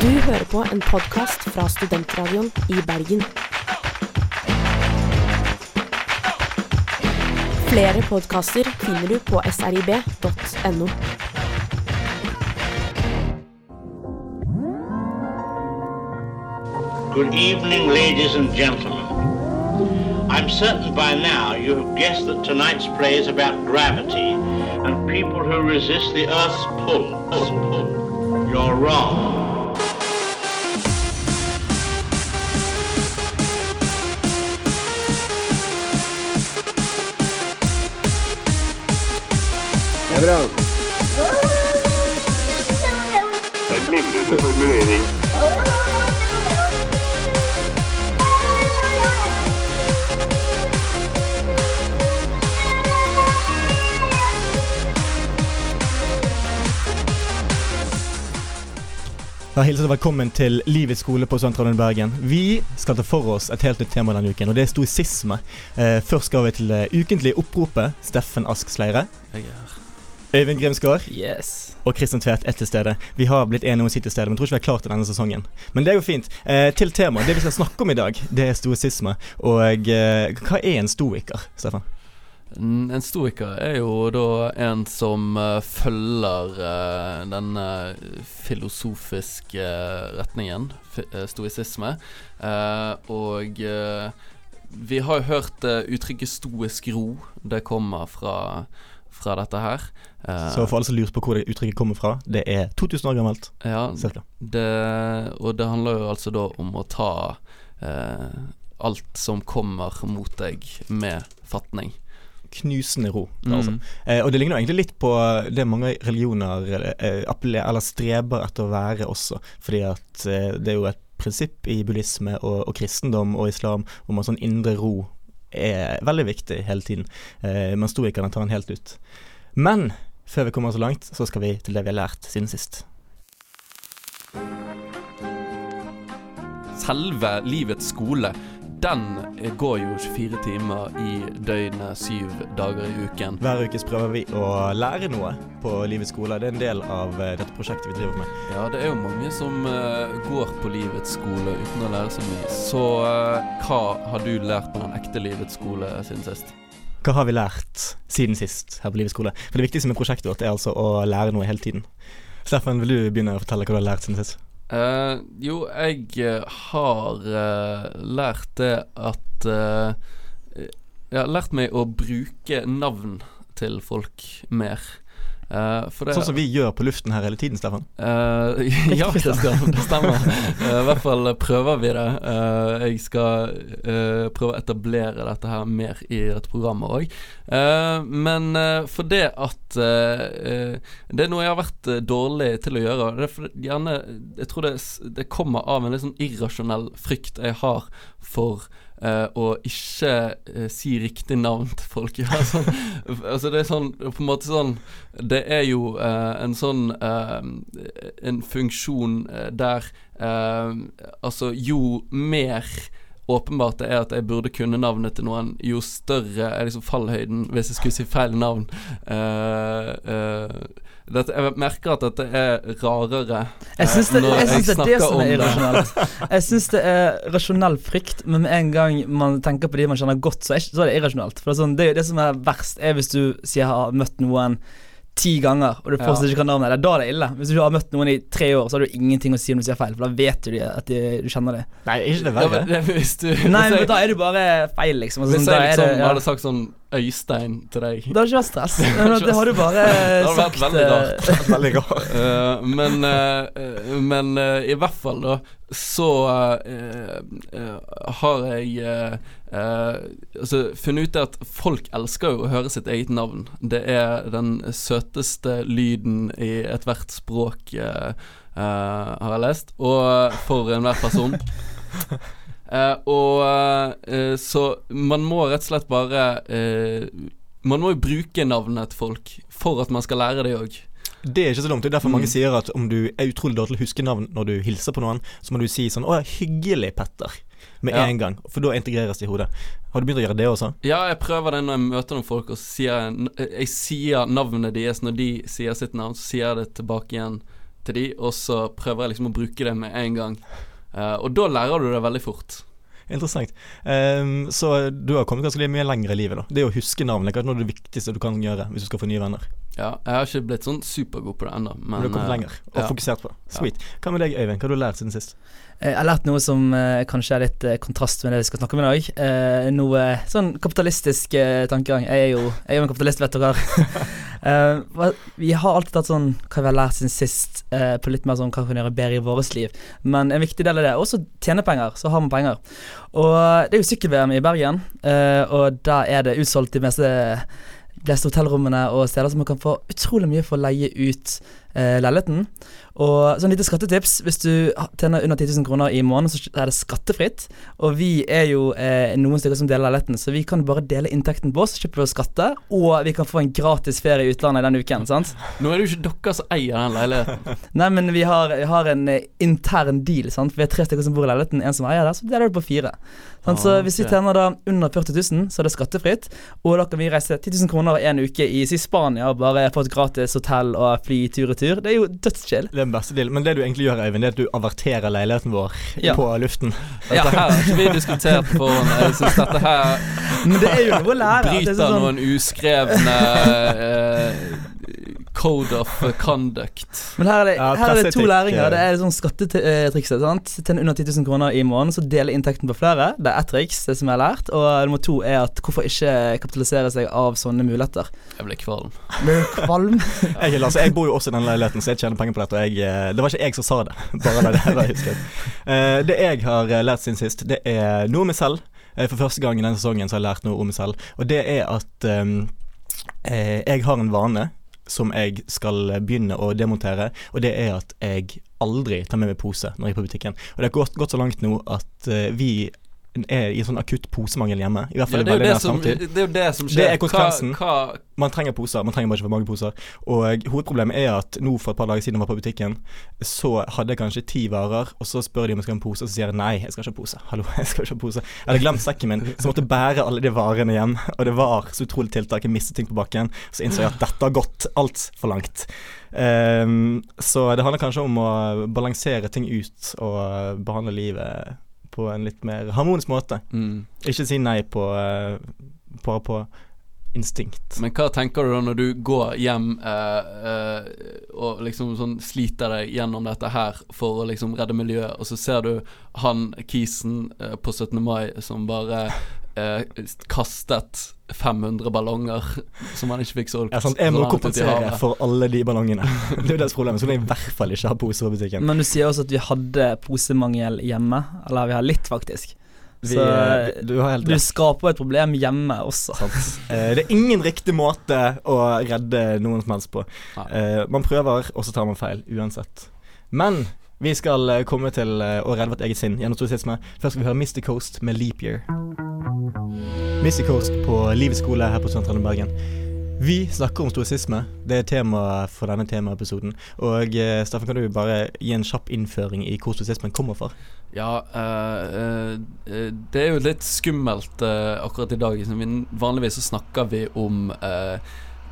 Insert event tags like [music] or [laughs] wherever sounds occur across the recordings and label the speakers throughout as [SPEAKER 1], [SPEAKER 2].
[SPEAKER 1] Du hører på en podkast fra Studentradioen i Bergen. Flere podkaster finner du på srib.no.
[SPEAKER 2] Good evening, ladies and gentlemen. I'm certain by now you have guessed that tonight's play is about gravity and people who resist the Earth's pull. Earth's pull. You're wrong.
[SPEAKER 3] Det er bra.
[SPEAKER 4] En glimrende formulering.
[SPEAKER 5] Da hilser jeg velkommen til Livets skole på Sentralen Bergen. Vi skal ta for oss et helt nytt tema denne uken, og det er stoisisme. Eh, først skal vi til det ukentlige oppropet. Steffen Ask Sleire. Øyvind Grimsgaard
[SPEAKER 6] Yes.
[SPEAKER 5] og Kristian Tvedt er til stede. Vi har blitt enige om å si til stede, men tror ikke vi er klare til denne sesongen. Men det er jo fint. Eh, til temaet. Det vi skal snakke om i dag, det er stoisisme. Og eh, hva er en stoiker, Stefan?
[SPEAKER 6] En stoiker er jo da en som uh, følger uh, denne filosofiske eh, retningen, stoisisme. Og vi har jo hørt uttrykket 'stoisk ro'. Det kommer fra, fra dette her. Eh,
[SPEAKER 5] Så for alle som lurer på hvor det uttrykket kommer fra, det er 2000 år gammelt,
[SPEAKER 6] ja,
[SPEAKER 5] cirka.
[SPEAKER 6] det, og det handler jo altså da om å ta eh, alt som kommer mot deg, med fatning.
[SPEAKER 5] Knusende ro.
[SPEAKER 6] Mm.
[SPEAKER 5] Altså. Eh, og det ligner jo egentlig litt på det mange religioner eh, eller streber etter å være også, fordi at eh, det er jo et prinsipp i buddhisme og, og kristendom og islam om en sånn indre ro er veldig viktig hele tiden, eh, men stoikerne tar den helt ut. Men før vi kommer så langt, så skal vi til det vi har lært siden sist.
[SPEAKER 6] Selve livets skole, den går jo 24 timer i døgnet, syv dager i uken.
[SPEAKER 5] Hver uke prøver vi å lære noe på livets skole. Det er en del av eh, dette prosjektet vi driver med.
[SPEAKER 6] Ja, det er jo mange som eh, går på livets skole uten å lære så mye. Så eh, hva har du lært på den ekte livets skole siden sist?
[SPEAKER 5] Hva har vi lært siden sist her på livets skole? For det viktigste med prosjektet vårt er altså å lære noe hele tiden. Steffen, vil du begynne å fortelle hva du har lært siden sist?
[SPEAKER 6] Uh, jo, jeg eh, har uh, lært det at uh, Jeg har lært meg å bruke navn til folk mer. For det
[SPEAKER 5] Sånn som vi gjør på luften her hele tiden, Steffen.
[SPEAKER 6] Uh, [laughs] ja, det, stemmer. Uh, I hvert fall prøver vi det. Jeg skal prøve å etablere dette her mer i dette programmet òg. men uh, for det at Det er noe jeg har vært dårlig til å gjøre. Det er for, gjerne, jeg tror det, det kommer av en litt sånn irrasjonell frykt jeg har for eh, og ikke uh, si riktig navn til folk. [laughs] Ja, sånn, altså det er sånn på en måte sånn Det er jo uh, en sånn En funksjon der Altså, jo mer åpenbart det er at jeg burde kunne navnet til noen, jo større er liksom fallhøyden hvis jeg skulle si feil navn. Uh, uh, dette, jeg merker at dette er rarere
[SPEAKER 7] Jeg synes det,
[SPEAKER 6] eh, når
[SPEAKER 7] jeg synes det er det som
[SPEAKER 6] om
[SPEAKER 7] er
[SPEAKER 6] det.
[SPEAKER 7] irrasjonelt. Jeg syns det er rasjonell frykt, men med en gang man tenker på de man kjenner godt, så er, det irrasjonelt. For det er, sånn, det, det som er verst, er hvis du sier jeg har møtt noen ti ganger, og du
[SPEAKER 6] Ja.
[SPEAKER 7] fortsatt ikke kan navnet. Det er da det er ille. Hvis du ikke har møtt noen i tre år, så har du ingenting å si om du sier feil, for da vet du at de, du kjenner dem.
[SPEAKER 5] Nei, ikke det
[SPEAKER 6] Ja, men det, hvis du
[SPEAKER 7] Nei, men da er du bare feil, liksom. Altså,
[SPEAKER 6] hvis
[SPEAKER 7] da
[SPEAKER 6] jeg
[SPEAKER 7] er
[SPEAKER 6] liksom
[SPEAKER 7] det, ja.
[SPEAKER 6] hadde sagt sånn Øystein til deg
[SPEAKER 7] Det har ikke vært stress. [laughs] Det har du bare
[SPEAKER 6] hadde vært
[SPEAKER 7] sagt
[SPEAKER 6] veldig rart.
[SPEAKER 5] uh. [laughs]
[SPEAKER 6] Eh, men uh, men uh, i hvert fall, da, så eh, eh, har jeg altså, funnet ut at folk elsker jo å høre sitt eget navn. Det er den søteste lyden i ethvert språk, har jeg lest. Og for enhver person. [laughs] Eh, og eh, så man må rett og slett bare eh, Man må jo bruke navnet til folk for at man skal lære det òg.
[SPEAKER 5] Det er ikke så dumt. Det er derfor
[SPEAKER 6] Mm.
[SPEAKER 5] mange sier at om du er utrolig dårlig til å huske navn når du hilser på noen, så må du si sånn 'Å hyggelig, Petter'. Med
[SPEAKER 6] Ja.
[SPEAKER 5] en gang. For da integreres det i hodet. Har du begynt å gjøre det også?
[SPEAKER 6] Ja, jeg prøver det når jeg møter noen folk, og sier Jeg sier navnet deres når de sier sitt navn, så sier jeg det tilbake igjen til de, og så prøver jeg liksom å bruke det med en gang. Eh, og da lærer du det veldig fort.
[SPEAKER 5] Interessant. Um, så du har kommet ganske mye lenger i livet, da. Det å huske navn er kanskje noe av det viktigste du kan gjøre hvis du skal få nye venner.
[SPEAKER 6] Ja, jeg har ikke blitt sånn supergod på det ennå, men
[SPEAKER 5] Men du har kommet
[SPEAKER 6] eh,
[SPEAKER 5] lenger og
[SPEAKER 6] ja.
[SPEAKER 5] fokusert på det. Sweet. Hva med deg, Øyvind? Hva har du lært siden sist?
[SPEAKER 7] Eh, Jeg har lært noe som eh, kanskje er litt eh, kontrast med det vi skal snakke om i dag. Noe sånn kapitalistisk tankegang. Jeg er jo jeg er jo en kapitalist, vet dere. [laughs] Vi har alltid tatt sånn hva vi har lært siden sist, på litt mer sånn hva vi kan gjøre bedre i vårt liv. Men en viktig del av det er også tjene penger, så har man penger. Og det er jo sykkel-VM i Bergen, og da er det utsolgt de meste fleste hotellrommene og steder, så man kan få utrolig mye for å leie ut leiligheten. Og sånn lite skattetips, hvis du tjener under 10 000 kroner i måneden, så er det skattefritt. Og vi er jo eh, noen stykker som deler leiligheten, så vi kan bare dele inntekten på oss, slippe å skatte, og vi kan få en gratis ferie i utlandet den uken, sant?
[SPEAKER 6] Nå er det jo ikke dere som eier den leiligheten. [laughs]
[SPEAKER 7] Nei, men vi har, vi har en eh, intern deal, sant? Vi er tre stykker som bor i leiligheten, en som eier der, så deler du på fire. Sant? Så
[SPEAKER 6] Ah,
[SPEAKER 7] hvis vi tjener da under 40 000, så er det skattefritt, og da kan vi reise 10 000 kroner en uke i Spania og bare få et gratis hotell og fly tur-retur. Det er jo dødschill.
[SPEAKER 5] Den beste dealen. Men det du egentlig gjør, Øyvind, det er at du averterer leiligheten vår
[SPEAKER 7] Ja.
[SPEAKER 5] på luften. [laughs]
[SPEAKER 6] Dette her har ikke vi diskutert på forhånd. Jeg syns dette her
[SPEAKER 7] Men det er jo noe å lære. er
[SPEAKER 6] bryter
[SPEAKER 7] sånn-
[SPEAKER 6] noen uskrevne [laughs] eh, Code of conduct.
[SPEAKER 7] Men her er det,
[SPEAKER 5] Ja,
[SPEAKER 7] her er det to læringer. Det er sånn skattetrikset. sant? Tjene under 10 000 kroner i måneden, så dele inntekten på flere. Det er ett triks, det som jeg har lært. Og nummer to er at hvorfor ikke kapitalisere seg av sånne muligheter.
[SPEAKER 6] Jeg ble kvalm.
[SPEAKER 7] Blir du kvalm? [laughs]
[SPEAKER 5] Jeg, altså, jeg bor jo også i den leiligheten, så jeg tjener penger på dette. Og jeg, eh, det var ikke jeg som sa det, [laughs] bare det, det jeg. Eh, det jeg har eh, lært siden sist, det er noe om meg selv. For første gang i denne sesongen så har jeg lært noe om meg selv. Og det er at eh, jeg har en vane som jeg skal begynne å demontere, og det er at jeg aldri tar med meg pose når jeg er på butikken. Og det har gått, gått så langt nå at eh, vi er i sånn akutt posemangel hjemme. I hvert
[SPEAKER 6] Ja,
[SPEAKER 5] fall
[SPEAKER 6] det, er det, som, det er jo det som skjer.
[SPEAKER 5] Det er konsekvensen.
[SPEAKER 6] Hva, hva,
[SPEAKER 5] Man trenger poser, man trenger bare ikke for mange poser. Og hovedproblemet er at nå for et par dager siden jeg var på butikken, så hadde jeg kanskje ti varer, og så spør de om jeg skal ha en pose, og så sier jeg nei, jeg skal ikke ha pose. Hallo, [laughs] jeg skal ikke ha pose. Jeg hadde glemt sekken min, så måtte jeg bære alle de varene hjem. Og det var så utrolig tiltak. Jeg mistet ting på bakken. Så innså jeg at dette har gått altfor langt. Um, så det handler kanskje om å balansere ting ut og behandle livet på en litt mer harmonisk måte.
[SPEAKER 6] mm.
[SPEAKER 5] Ikke si nei på uh, bare på instinkt.
[SPEAKER 6] Men hva tenker du da når du går hjem eh, eh, og liksom sånn sliter deg gjennom dette her for å liksom redde miljøet, og så ser du han kisen eh, på 17. mai som bare eh, kastet 500 ballonger [laughs] som han ikke fikk solgt.
[SPEAKER 5] Ja, sant? Jeg må kompensere for alle de ballongene. [laughs] Det er jo deres problem. Så kan jeg i hvert fall ikke ha pose på butikken.
[SPEAKER 7] Men du sier også at vi hadde posemangel hjemme. Eller vi har litt, faktisk.
[SPEAKER 5] Vi,
[SPEAKER 7] Så
[SPEAKER 5] eh, du har helt
[SPEAKER 7] du skaper et problem hjemme også.
[SPEAKER 5] Sant. Eh, det er ingen riktig måte å redde noen som helst på. Eh, man prøver, og så tar man feil. Uansett. Men vi skal eh, komme til eh, å redde vårt eget sinn gjennom stoisisme. Først skal vi høre Mystic Coast med Leap Year. Mystic Coast på Livets skole her på Sentralen Bergen. Vi snakker om stoisisme. Det er temaet for denne temaepisoden. Og eh, Steffen, kan du bare gi en kjapp innføring i hvor stoisismen kommer fra?
[SPEAKER 6] Ja, øh, øh, det er jo litt skummelt øh, akkurat i dag. Vanligvis så snakker vi om eh,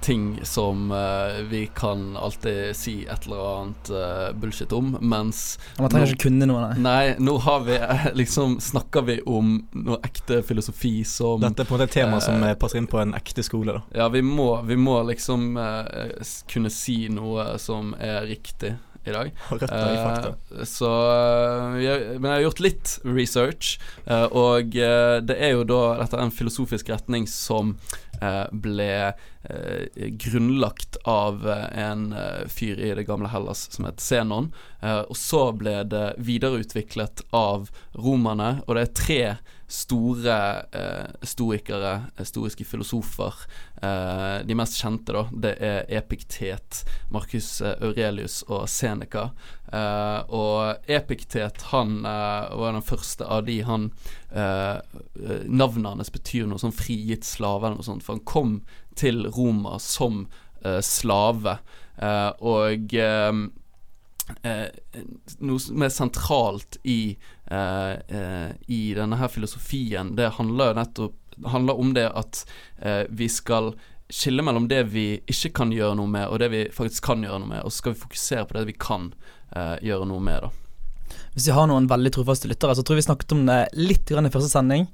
[SPEAKER 6] ting som eh, vi kan alltid si et eller annet eh, bullshit om, mens
[SPEAKER 7] Man trenger ikke kunne noe, nei.
[SPEAKER 6] Nei, nå har vi eh, liksom Snakker vi om noe ekte filosofi som
[SPEAKER 5] Dette er på en måte et tema som passer inn på en ekte skole. da
[SPEAKER 6] Ja, vi må, vi må liksom kunne si noe som er riktig i dag. [laughs] Eh, så eh, jeg, Men jeg har gjort litt research, uh, og eh, det er jo da Dette er en filosofisk retning som eh, ble eh, grunnlagt av eh, en eh, fyr i det gamle Hellas som het Zenon. Eh, og så ble det videreutviklet av romerne, og det er tre store eh, stoikere, historiske filosofer. Eh, de mest kjente, da, det er Epiktet, Marcus eh, Aurelius og Seneca. Eh, og Epiktet, han eh, var den første av de han eh, eh, Navnet hans betyr noe sånn frigitt slave eller noe sånt, for han kom til Roma som eh, slave. Eh, og eh, noe som er sentralt i, eh, eh, i denne her filosofien, det handler jo nettopp handler om det at eh, vi skal skille mellom det vi ikke kan gjøre noe med, og det vi faktisk kan gjøre noe med, og så skal vi fokusere på det vi kan eh, gjøre noe med, da.
[SPEAKER 7] Hvis vi har noen veldig trofaste lyttere, så tror jeg vi snakket om det litt i første sending.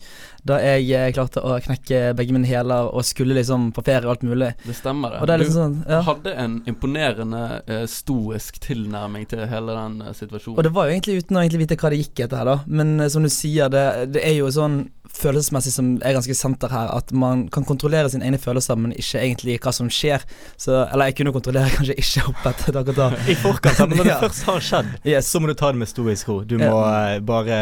[SPEAKER 7] Da jeg eh, klarte å knekke begge mine hæler og skulle liksom på ferie og alt mulig.
[SPEAKER 6] Det stemmer, det.
[SPEAKER 7] Det liksom
[SPEAKER 6] du
[SPEAKER 7] sånn, ja.
[SPEAKER 6] hadde en imponerende eh, stoisk tilnærming til hele den eh, situasjonen.
[SPEAKER 7] Og det var jo egentlig uten å egentlig vite hva det gikk etter her, da. Men eh, som du sier, det, det er jo sånn følelsesmessig som er ganske senter her, at man kan kontrollere sine egne følelser, men ikke egentlig hva som skjer. Så, eller jeg kunne kontrollere [laughs] kanskje ikke hoppet akkurat da.
[SPEAKER 5] I forkant, men når det [laughs]
[SPEAKER 7] Ja.
[SPEAKER 5] først har skjedd, [laughs]
[SPEAKER 7] Yes.
[SPEAKER 5] så må du ta det med stoisk ro. Du må ja. bare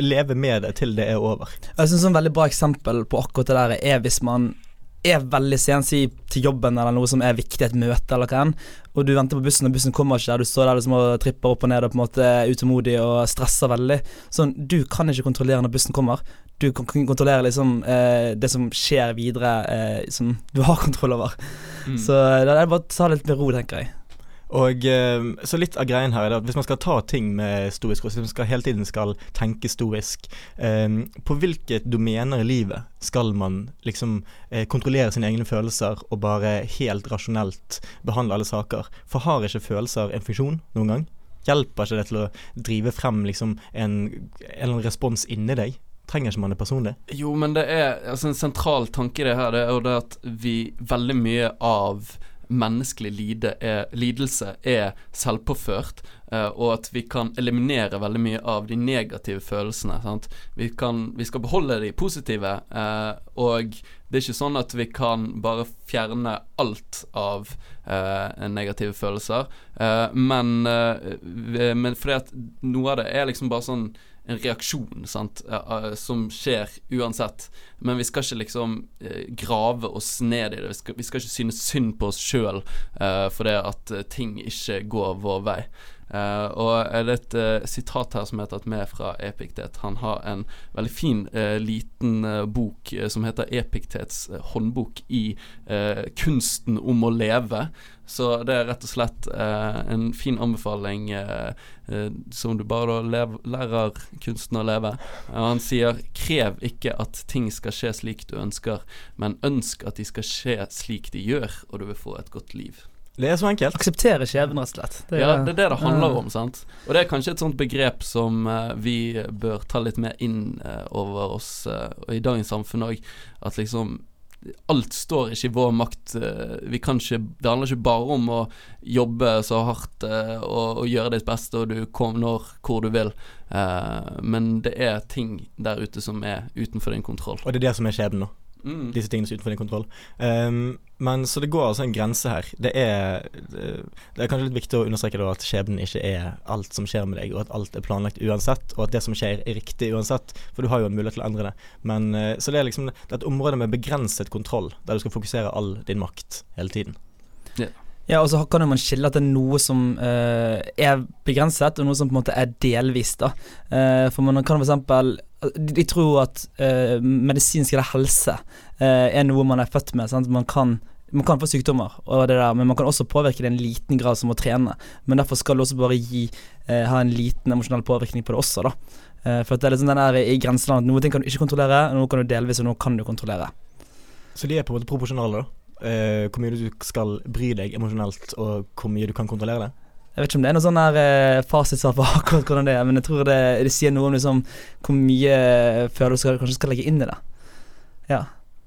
[SPEAKER 5] leve med det til det er over.
[SPEAKER 7] Jeg synes Et veldig bra eksempel på akkurat det der er hvis man er veldig sen, si til jobben eller noe som er viktig, et møte eller hva enn, og du venter på bussen, og bussen kommer ikke, og du står der liksom og tripper opp og ned og på en måte er utålmodig og stresser veldig. Sånn, du kan ikke kontrollere når bussen kommer. Du kan kontrollere liksom eh, det som skjer videre, eh, som du har [laughs] kontroll over.
[SPEAKER 6] Mm.
[SPEAKER 7] Så eh, det er bare å ta det litt med ro, tenker jeg.
[SPEAKER 5] Og eh, Så litt av greien her er at hvis man skal ta ting med stoisk ro, hvis man skal, hele tiden skal tenke stoisk, eh, på hvilket domener i livet skal man liksom eh, kontrollere sine egne følelser og bare helt rasjonelt behandle alle saker? For har ikke følelser en funksjon noen gang? Hjelper ikke det til å drive frem liksom en, en respons inni deg? Trenger ikke man det personlig?
[SPEAKER 6] Jo, men det er altså en sentral tanke i det her, det er jo det at vi veldig mye av menneskelig lide er, lidelse er selvpåført, eh, og at vi kan eliminere veldig mye av de negative følelsene. Vi, kan, vi skal beholde de positive, eh, og det er ikke sånn at vi kan bare fjerne alt av eh, negative følelser, men, men fordi at noe av det er liksom bare sånn en reaksjon sant, eh, eh, som skjer uansett. Men vi skal ikke liksom eh, grave oss ned i det. Vi skal, vi skal ikke synes synd på oss sjøl uh, fordi at eh, ting ikke går vår vei. Eh, og er det et uh, sitat her som er tatt med fra Epiktet. Han har en veldig fin uh, liten bok som heter Epiktets håndbok i kunsten om å leve. Så det er rett og slett en fin anbefaling som du bare lev, lærer kunsten å leve. Og han sier 'krev ikke at ting skal skje slik du ønsker, men ønsk at de skal skje slik de gjør, og du vil få et godt liv'.
[SPEAKER 5] Det er så enkelt.
[SPEAKER 7] Akseptere skjebnen, rett og slett. Det er-
[SPEAKER 6] Ja, det er det det handler om, sant. Og det er kanskje et sånt begrep som uh, vi bør ta litt mer inn uh, over oss uh, i dagens samfunn òg. At liksom Alt står ikke i vår makt. vi kan ikke Det handler ikke bare om å jobbe så hardt og, og gjøre ditt beste, og du kommer hvor du vil. Eh, men det er ting der ute som er utenfor din kontroll.
[SPEAKER 5] Og det er det som er skjebnen nå.
[SPEAKER 6] Mm.
[SPEAKER 5] disse tingene som er utenfor din kontroll. Um, men så det går altså en grense her. Det er, det det er kanskje litt viktig å understreke da at skjebnen ikke er alt som skjer med deg, og at alt er planlagt uansett, og at det som skjer er riktig uansett, for du har jo en mulighet til å endre det. Men eh, Så det er liksom det er et område med begrenset kontroll, der du skal fokusere all din makt hele tiden.
[SPEAKER 7] Ja, og så kan man skille at det er noe som uh, er begrenset, og noe som på en måte er delvis, da. Uh, for man kan eksempel De tror at uh, medisinsk eller helse uh, er noe man er født med. Man kan man kan få sykdommer, det der, men man kan også påvirke det i en liten grad som å trene. Men derfor skal du også bare gi, uh, ha en liten emosjonell påvirkning på det også, da. For det er liksom den der i grenseland noen ting kan du ikke kontrollere, noe kan du delvis, og noe kan du kontrollere.
[SPEAKER 5] Så de er på en måte proporsjonale, da. Hvor mye du skal bry deg emosjonelt, og hvor mye du kan kontrollere det.
[SPEAKER 7] Jeg vet ikke om det er noe sånn her eh, fasitsvar på akkurat hvordan det er, men jeg tror det, det sier noe om liksom hvor mye følelser du kanskje skal legge inn i det. Ja.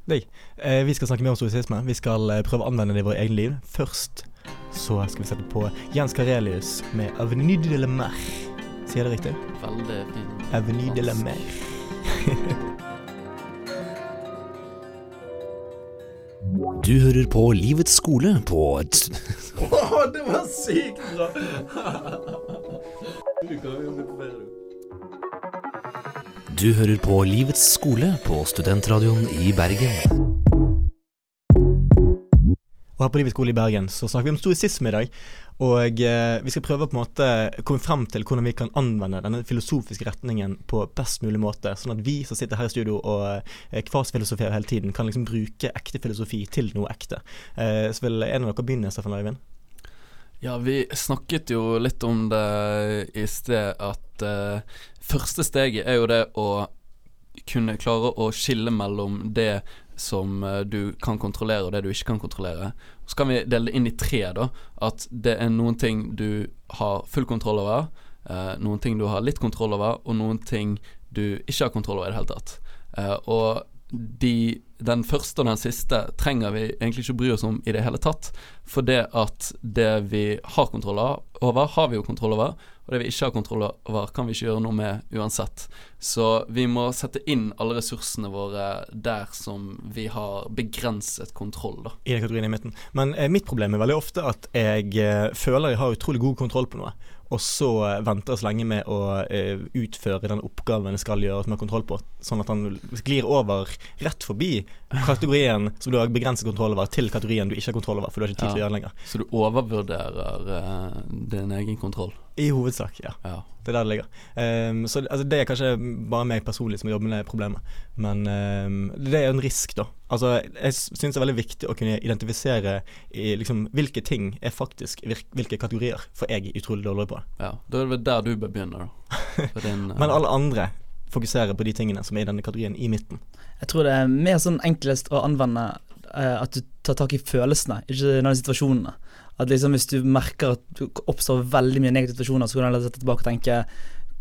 [SPEAKER 5] Eh, vi skal snakke mer om stoisisme. Vi skal eh, prøve å anvende det i våre egne liv. Først så skal vi sette på Jens Karelius med 'Avenue de la Mer'. Sier jeg det riktig?
[SPEAKER 6] Veldig fin.
[SPEAKER 5] Avenue de la Mer. [laughs]
[SPEAKER 3] Du hører på Livets skole på t-
[SPEAKER 5] det var sykt bra!
[SPEAKER 3] Du hører på Livets skole på Studentradioen i Bergen.
[SPEAKER 5] Og her på Livets skole i Bergen så snakker vi om stoisisme i dag. Og eh, vi skal prøve å på en måte komme frem til hvordan vi kan anvende denne filosofiske retningen på best mulig måte, sånn at vi som sitter her i studio og eh, kvasfilosoferer hele tiden, kan liksom bruke ekte filosofi til noe ekte. Eh, så vil en av dere begynne, Steffen Øyvind?
[SPEAKER 6] Ja, vi snakket jo litt om det i sted, at eh, første steget er jo det å kunne klare å skille mellom det som eh, du kan kontrollere, og det du ikke kan kontrollere. Så kan vi dele det inn i tre, da. At det er noen ting du har full kontroll over, eh, noen ting du har litt kontroll over, og noen ting du ikke har kontroll over i det hele tatt. Eh, og de, den første og den siste trenger vi egentlig ikke bry oss om i det hele tatt. For det at det vi har kontroll over, har vi jo kontroll over. Og det vi ikke har kontroll over, kan vi ikke gjøre noe med uansett. Så vi må sette inn alle ressursene våre der som vi har begrenset kontroll, da.
[SPEAKER 5] I den kategorien i midten. Men eh, mitt problem er veldig ofte at jeg eh, føler jeg har utrolig god kontroll på noe og så eh, venter så lenge med å uh, utføre den oppgaven jeg skal gjøre som jeg har kontroll på, sånn at han glir over rett forbi kategorien som du har begrenset kontroll over, til kategorien du ikke har kontroll over, for du har ikke tid til å gjøre det lenger.
[SPEAKER 6] Så du overvurderer uh, din egen kontroll?
[SPEAKER 5] I hovedsak, ja.
[SPEAKER 6] ja.
[SPEAKER 5] Det er der det ligger. Um, så altså, Det er kanskje bare meg personlig som jobber med det problemet, men um, det er jo en risk, da. Altså, Jeg syns det er veldig viktig å kunne identifisere i, liksom, hvilke ting er faktisk hvilke kategorier, for jeg er utrolig dårlig på.
[SPEAKER 6] Ja, Da er det vel der du bør begynne, da. [laughs]
[SPEAKER 5] Din, uh... men alle andre fokuserer på de tingene som er i denne kategorien, i midten.
[SPEAKER 7] Jeg tror det er mer sånn enklest å anvende uh, at du tar tak i følelsene, ikke denne situasjonene. At liksom hvis du merker at du oppstår veldig mye negative situasjoner, så kan du sette tilbake og tenke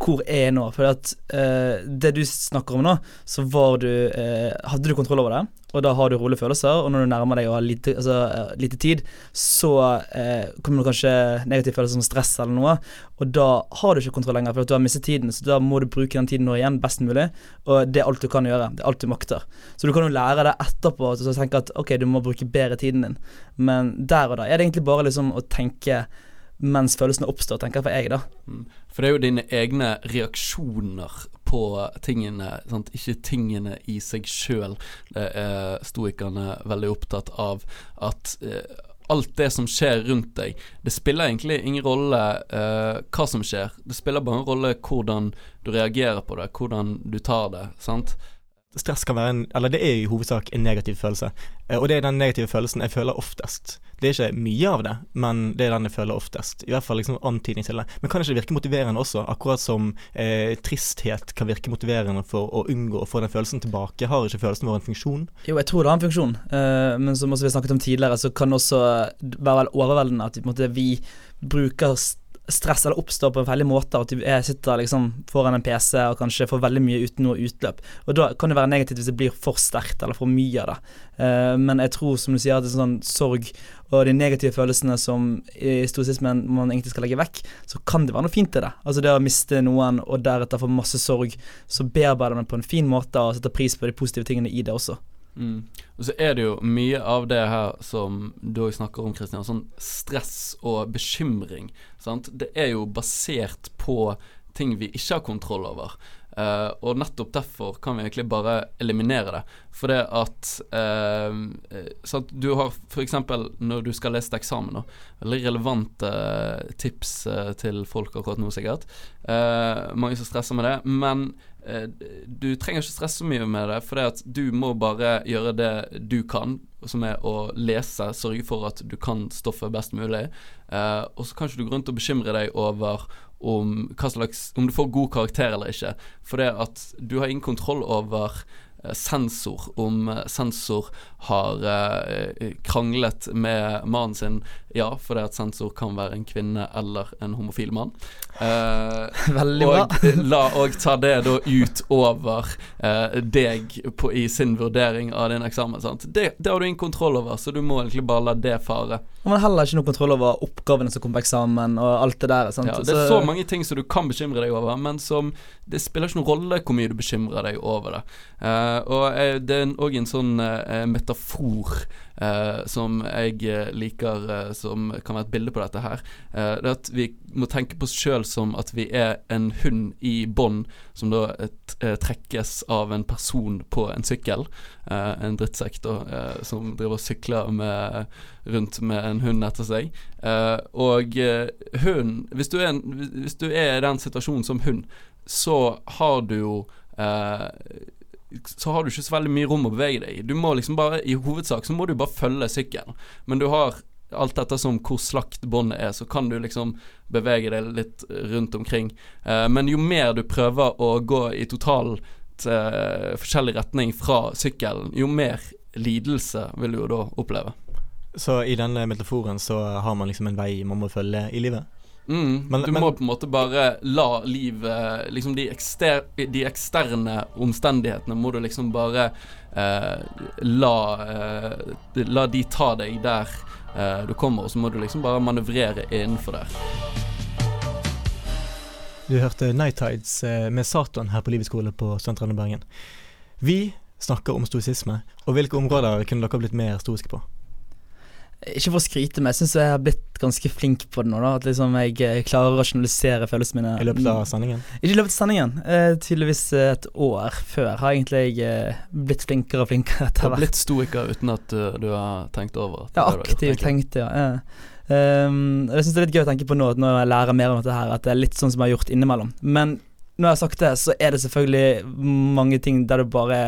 [SPEAKER 7] hvor er jeg nå? For at uh, det du snakker om nå, så var du uh, Hadde du kontroll over det, og da har du rolige følelser, og når du nærmer deg å ha lite, altså, uh, lite tid, så kommer det kanskje negative følelser som stress eller noe, og da har du ikke kontroll lenger, for at du har mistet tiden, så da må du bruke den tiden nå igjen best mulig, og det er alt du kan gjøre. Det er alt du makter. Så du kan jo lære det etterpå og tenke at ok, du må bruke bedre tiden din, men der og da er det egentlig bare liksom å tenke mens følelsene oppstår, tenker jeg for jeg, da.
[SPEAKER 6] Mm. For det er jo dine egne reaksjoner på tingene, sant? ikke tingene i seg sjøl. Det er stoikerne veldig opptatt av at eh, alt det som skjer rundt deg, det spiller egentlig ingen rolle uh, hva som skjer. Det spiller bare en rolle hvordan du reagerer på det, hvordan du tar det. sant?
[SPEAKER 5] Stress kan være en Eller det er i hovedsak en negativ følelse. Eh, og det er den negative følelsen jeg føler oftest. Det er ikke mye av det, men det er den jeg føler oftest. I hvert fall liksom antydning til det. Men kan det ikke virke motiverende også? Akkurat som eh, tristhet kan virke motiverende for å unngå å få den følelsen tilbake. Har ikke følelsen vår en funksjon?
[SPEAKER 7] Jo, jeg tror det har en funksjon, uh, men som også vi snakket om tidligere, så kan det også være vel overveldende at vi bruker stress eller oppstår på en veldig måte. At jeg sitter liksom foran en PC og kanskje får veldig mye uten noe utløp. Og Da kan det være negativt hvis det blir for sterkt eller for mye av det. Uh, men jeg tror, som du sier, at det er sånn sorg og de negative følelsene som i stoisismen man egentlig skal legge vekk, så kan det være noe fint i det. Altså det å miste noen og deretter få masse sorg, så bearbeider man på en fin måte og setter pris på de positive tingene i det også.
[SPEAKER 6] Mm. Og så er det jo mye av det her som du òg snakker om, Kristian. Sånn stress og bekymring. Sant? Det er jo basert på ting vi ikke har kontroll over. Uh, og nettopp derfor kan vi egentlig bare eliminere det. For det at uh? Du har f.eks. når du skal lese til eksamen, da, veldig relevante uh, tips til folk akkurat nå, sikkert. mange som stresser med det. Men du trenger ikke stresse så mye med det, for det at du må bare gjøre det du kan, som er å lese, sørge for at du kan stoffet best mulig. og så kan ikke du gå rundt og bekymre deg over om, slags, om du får god karakter eller ikke. For det at du har ingen kontroll over Eh, sensor, om eh, sensor har eh, kranglet med mannen sin. Ja, fordi at sensor kan være en kvinne eller en homofil mann.
[SPEAKER 7] Eh, [laughs] Veldig bra.
[SPEAKER 6] og la òg ta det da ut over eh, deg på, i sin vurdering av din eksamen. Sant? Det, det har du ingen kontroll over, så du må egentlig bare la det fare.
[SPEAKER 7] Man har heller ikke noe kontroll over oppgavene som kommer på eksamen, og alt det der. Sant?
[SPEAKER 6] Ja, det er så mange ting som du kan bekymre deg over, men som det spiller ikke noen rolle hvor mye du bekymrer deg over det. Eh, og uh, det er òg en sånn uh, metafor som jeg liker, som kan være et bilde på dette her. det er at vi må tenke på oss sjøl som at vi er en hund i bånd, som da trekkes av en person på en sykkel. en drittsekk da, som driver og sykler med, rundt med en hund etter seg. og hund hvis, hvis du er i den situasjonen som hund, så har du jo eh, så har du ikke så veldig mye rom å bevege deg i. Du må liksom bare I hovedsak så må du bare følge sykkelen. Men du har alt ettersom hvor slakt båndet er, så kan du liksom bevege deg litt rundt omkring. Eh, men jo mer du prøver å gå i totalt eh, forskjellig retning fra sykkelen, jo mer lidelse vil du jo da oppleve.
[SPEAKER 5] Så i denne metaforen så har man liksom en vei man må følge i livet.
[SPEAKER 6] Mm,
[SPEAKER 5] Men-
[SPEAKER 6] du
[SPEAKER 5] men-
[SPEAKER 6] må på en måte bare la livet Liksom de, ekster, de eksterne omstendighetene må du liksom bare eh, la eh, La de ta deg der eh, du kommer, og så må du liksom bare manøvrere innenfor der.
[SPEAKER 5] Du hørte Night Tides eh, med Satan her på Livets skole på Studentradioen Bergen. Vi snakker om stoisisme, og hvilke områder kunne dere blitt mer stoiske på?
[SPEAKER 7] Ikke for å skryte, men jeg syns jeg har blitt ganske flink på det nå. da At liksom jeg eh, klarer å rasjonalisere følelsene mine.
[SPEAKER 5] I løpet av sendingen?
[SPEAKER 7] Ikke i løpet av sendingen. Eh, tydeligvis et år før har egentlig jeg eh, blitt flinkere og flinkere
[SPEAKER 6] Du
[SPEAKER 7] etter
[SPEAKER 6] har
[SPEAKER 7] hvert.
[SPEAKER 6] blitt stoiker uten at uh, du har tenkt over at
[SPEAKER 7] Ja,
[SPEAKER 6] det du har
[SPEAKER 7] aktivt tenkt, ja. Eh. Um, jeg syns det er litt gøy å tenke på nå, at når jeg lærer mer om dette her, at det er litt sånn som jeg har gjort innimellom. Men når jeg har sagt det, så er det selvfølgelig mange ting der du bare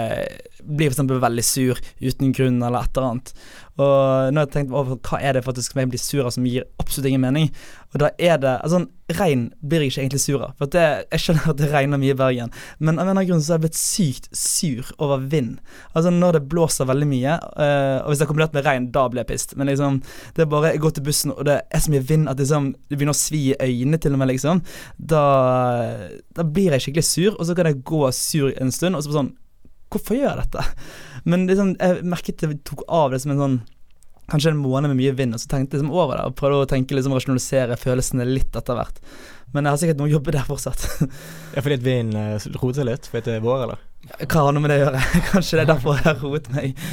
[SPEAKER 7] blir eksempel veldig sur uten grunn eller et eller annet. Og nå har jeg tenkt over hva er det faktisk som jeg blir sur av som gir absolutt ingen mening. Og da er det Altså, regn blir jeg ikke egentlig sur av. For det, jeg skjønner at det regner mye i Bergen, men av en eller annen grunn så har jeg blitt sykt sur over vind. Altså når det blåser veldig mye, eh, og hvis det er kombinert med regn, da blir jeg pissed. Men liksom, det er bare Jeg går til bussen, og det er så mye vind at liksom, det begynner å svi i øynene til og med, liksom. Da, da blir jeg skikkelig sur, og så kan jeg gå sur en stund, og så sånn Hvorfor gjør jeg dette? Men liksom, jeg merket det tok av det som en sånn Kanskje en måned med mye vind, og så tenkte jeg liksom over det og prøvde å tenke liksom rasjonalisere følelsene litt etter hvert. Men jeg har sikkert noe å jobbe der fortsatt.
[SPEAKER 5] Ja, fordi at vinden eh, roter seg litt fordi det er vår, eller?
[SPEAKER 7] Hva har noe med det å gjøre? [laughs] Kanskje det er derfor jeg har roet meg.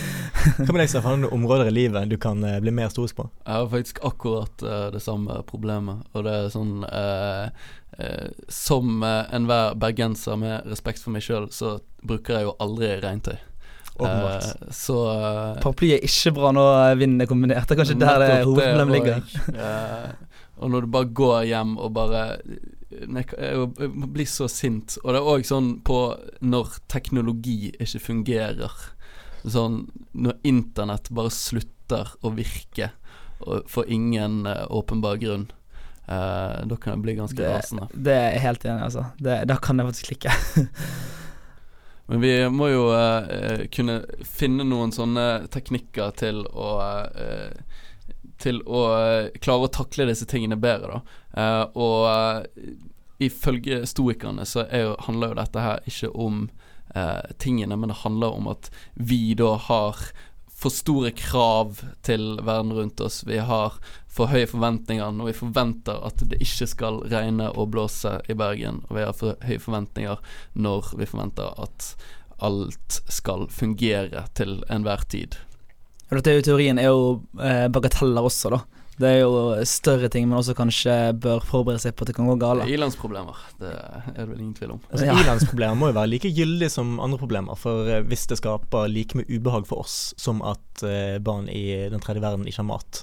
[SPEAKER 5] Hva med deg, Stefan? Noen områder i livet du kan eh, bli mer stoisk på?
[SPEAKER 6] Jeg har faktisk akkurat uh, det samme problemet, og det er sånn uh, uh, Som uh, enhver bergenser med respekt for meg sjøl, så bruker jeg jo aldri regntøy.
[SPEAKER 5] Åpenbart.
[SPEAKER 6] Eh, så
[SPEAKER 7] Paraply er ikke bra når vinden er kombinert. Det er kanskje der det hovedproblemet ligger.
[SPEAKER 6] og når du bare går hjem og bare jeg, blir så sint. Og det er òg sånn på når teknologi ikke fungerer. Sånn når internett bare slutter å virke for ingen eh, åpenbar grunn. Eh, da kan jeg bli ganske rasende.
[SPEAKER 7] det er jeg helt enig i, altså. Det, da kan jeg faktisk klikke. [laughs]
[SPEAKER 6] Men vi må jo eh, kunne finne noen sånne teknikker til å eh, Til å eh, klare å takle disse tingene bedre, da. Eh, og eh, ifølge stoikerne så jo, handler jo dette her ikke om tingene, men det handler om at vi da har for store krav til verden rundt oss. Vi har for høye forventninger når vi forventer at det ikke skal regne og blåse i Bergen. Og vi har for høye forventninger når vi forventer at alt skal fungere til enhver tid.
[SPEAKER 7] Dette er jo teorien er jo eh, bagateller også, da. Det er jo større ting man også kanskje bør forberede seg på at det kan gå galt.
[SPEAKER 6] Ilandsproblemer, det er det vel ingen tvil om.
[SPEAKER 5] Altså,
[SPEAKER 7] Ja.
[SPEAKER 5] Ilandsproblemer må jo være like gyldig som andre problemer. For eh, hvis det skaper like mye ubehag for oss som at eh, barn i den tredje verden ikke har mat.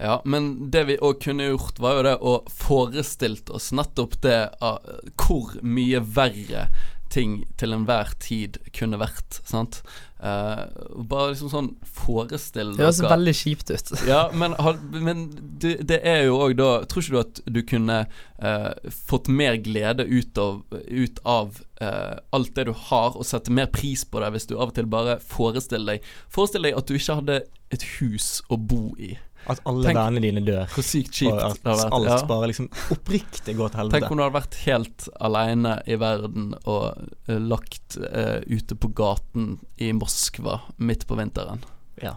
[SPEAKER 6] Ja, men det vi òg kunne gjort, var jo det å forestilt oss nettopp det av hvor mye verre ting til enhver tid kunne vært, sant. Eh, bare liksom sånn Forestill
[SPEAKER 7] Det høres veldig kjipt ut. [laughs]
[SPEAKER 6] Ja, men, men det, det er jo òg da Tror ikke du at du kunne uh, fått mer glede ut av, ut av uh, alt det du har, og sette mer pris på det hvis du av og til bare forestiller deg Forestill deg at du ikke hadde et hus å bo i.
[SPEAKER 5] At alle
[SPEAKER 6] Tenk-
[SPEAKER 5] vennene dine dør.
[SPEAKER 6] Hvor sykt kjipt
[SPEAKER 5] Og
[SPEAKER 6] det
[SPEAKER 5] at
[SPEAKER 6] har vært.
[SPEAKER 5] alt bare liksom oppriktig går til helvete.
[SPEAKER 6] Tenk om du hadde vært helt aleine i verden og uh, lagt uh, ute på gaten i Moskva midt på vinteren.
[SPEAKER 5] Ja.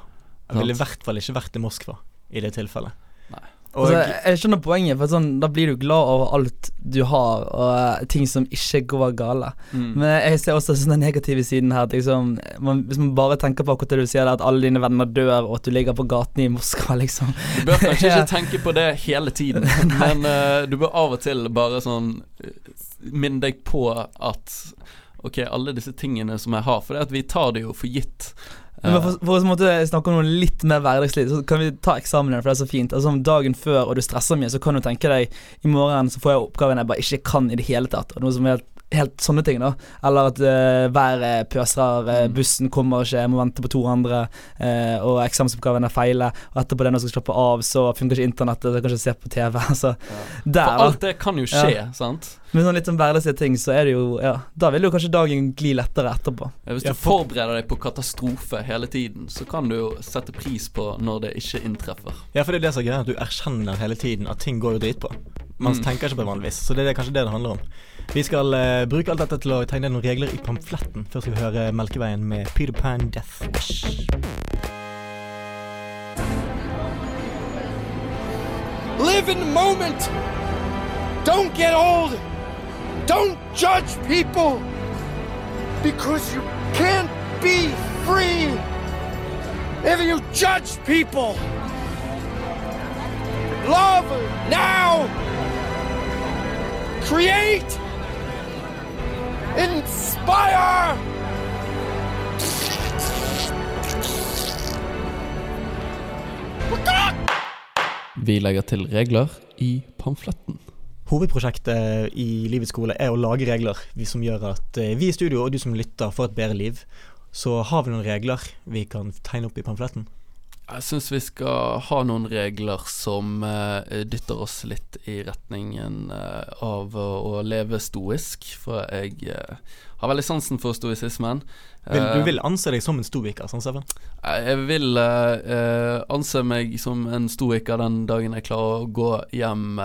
[SPEAKER 5] Jeg ville i hvert fall ikke vært i Moskva i det tilfellet.
[SPEAKER 6] Nei.
[SPEAKER 7] Altså, jeg skjønner poenget, for sånn, da blir du glad over alt du har, og eh, ting som ikke går gale.
[SPEAKER 6] Mm.
[SPEAKER 7] Men jeg ser også sånn den negative siden her. At liksom, man, hvis man bare tenker på akkurat det du sier, at alle dine venner dør, og at du ligger på gaten i Moskva, [laughs] liksom.
[SPEAKER 6] Du bør kanskje ikke tenke på det hele tiden, [laughs] men uh, du bør av og til bare sånn eh, minne deg på at Ok, alle disse tingene som jeg har, for det at vi tar det jo for gitt.
[SPEAKER 7] Men for, for å snakke om noe litt mer hverdagslig, så kan vi ta eksamen, for det er så fint. Altså Dagen før og du stresser mye, så kan du tenke deg i morgen så får jeg oppgaven jeg bare ikke kan i det hele tatt, og noe som er helt helt sånne ting, da. Eller at uh, været pøser, uh,
[SPEAKER 6] Mm.
[SPEAKER 7] bussen kommer ikke, jeg må vente på to andre, uh, og eksamensoppgaven er feile, og etterpå det når jeg skal slappe av, så funker ikke internettet, så jeg kan ikke se på TV. [laughs] Altså, der,
[SPEAKER 6] For alt det kan jo skje, sant?
[SPEAKER 7] Med sånn litt sånn hverdagslige ting, så er det jo Ja, da vil jo kanskje dagen gli lettere etterpå.
[SPEAKER 6] Hvis du
[SPEAKER 5] for-
[SPEAKER 6] forbereder deg på katastrofe hele tiden, så kan du jo sette pris på når det ikke inntreffer.
[SPEAKER 5] Ja, for det er det som er greia, at du erkjenner hele tiden at ting går jo dritbra. Man
[SPEAKER 6] Mm.
[SPEAKER 5] tenker ikke på det vanligvis, så det er kanskje det det handler om. Vi skal uh, bruke alt dette til å tegne noen regler i pamfletten. Først skal vi høre Melkeveien med Peter Pan Death Wish.
[SPEAKER 8] Live in the moment. Don't get old. Don't judge people because you can't be free if you judge people. Love now. Create. Inspire.
[SPEAKER 6] Vi legger til regler i pamfletten.
[SPEAKER 5] Hovedprosjektet i Livets skole er å lage regler som gjør at eh, vi i studio og du som lytter får et bedre liv. Så har vi noen regler vi kan tegne opp i pamfletten.
[SPEAKER 6] Jeg syns vi skal ha noen regler som uh, dytter oss litt i retningen uh, av å, å leve stoisk, for jeg uh, har veldig sansen for stoisismen.
[SPEAKER 5] Vil, du vil anse deg som en stoiker, sånn Steffen?
[SPEAKER 6] Jeg vil anse meg som en stoiker den dagen jeg klarer å gå hjem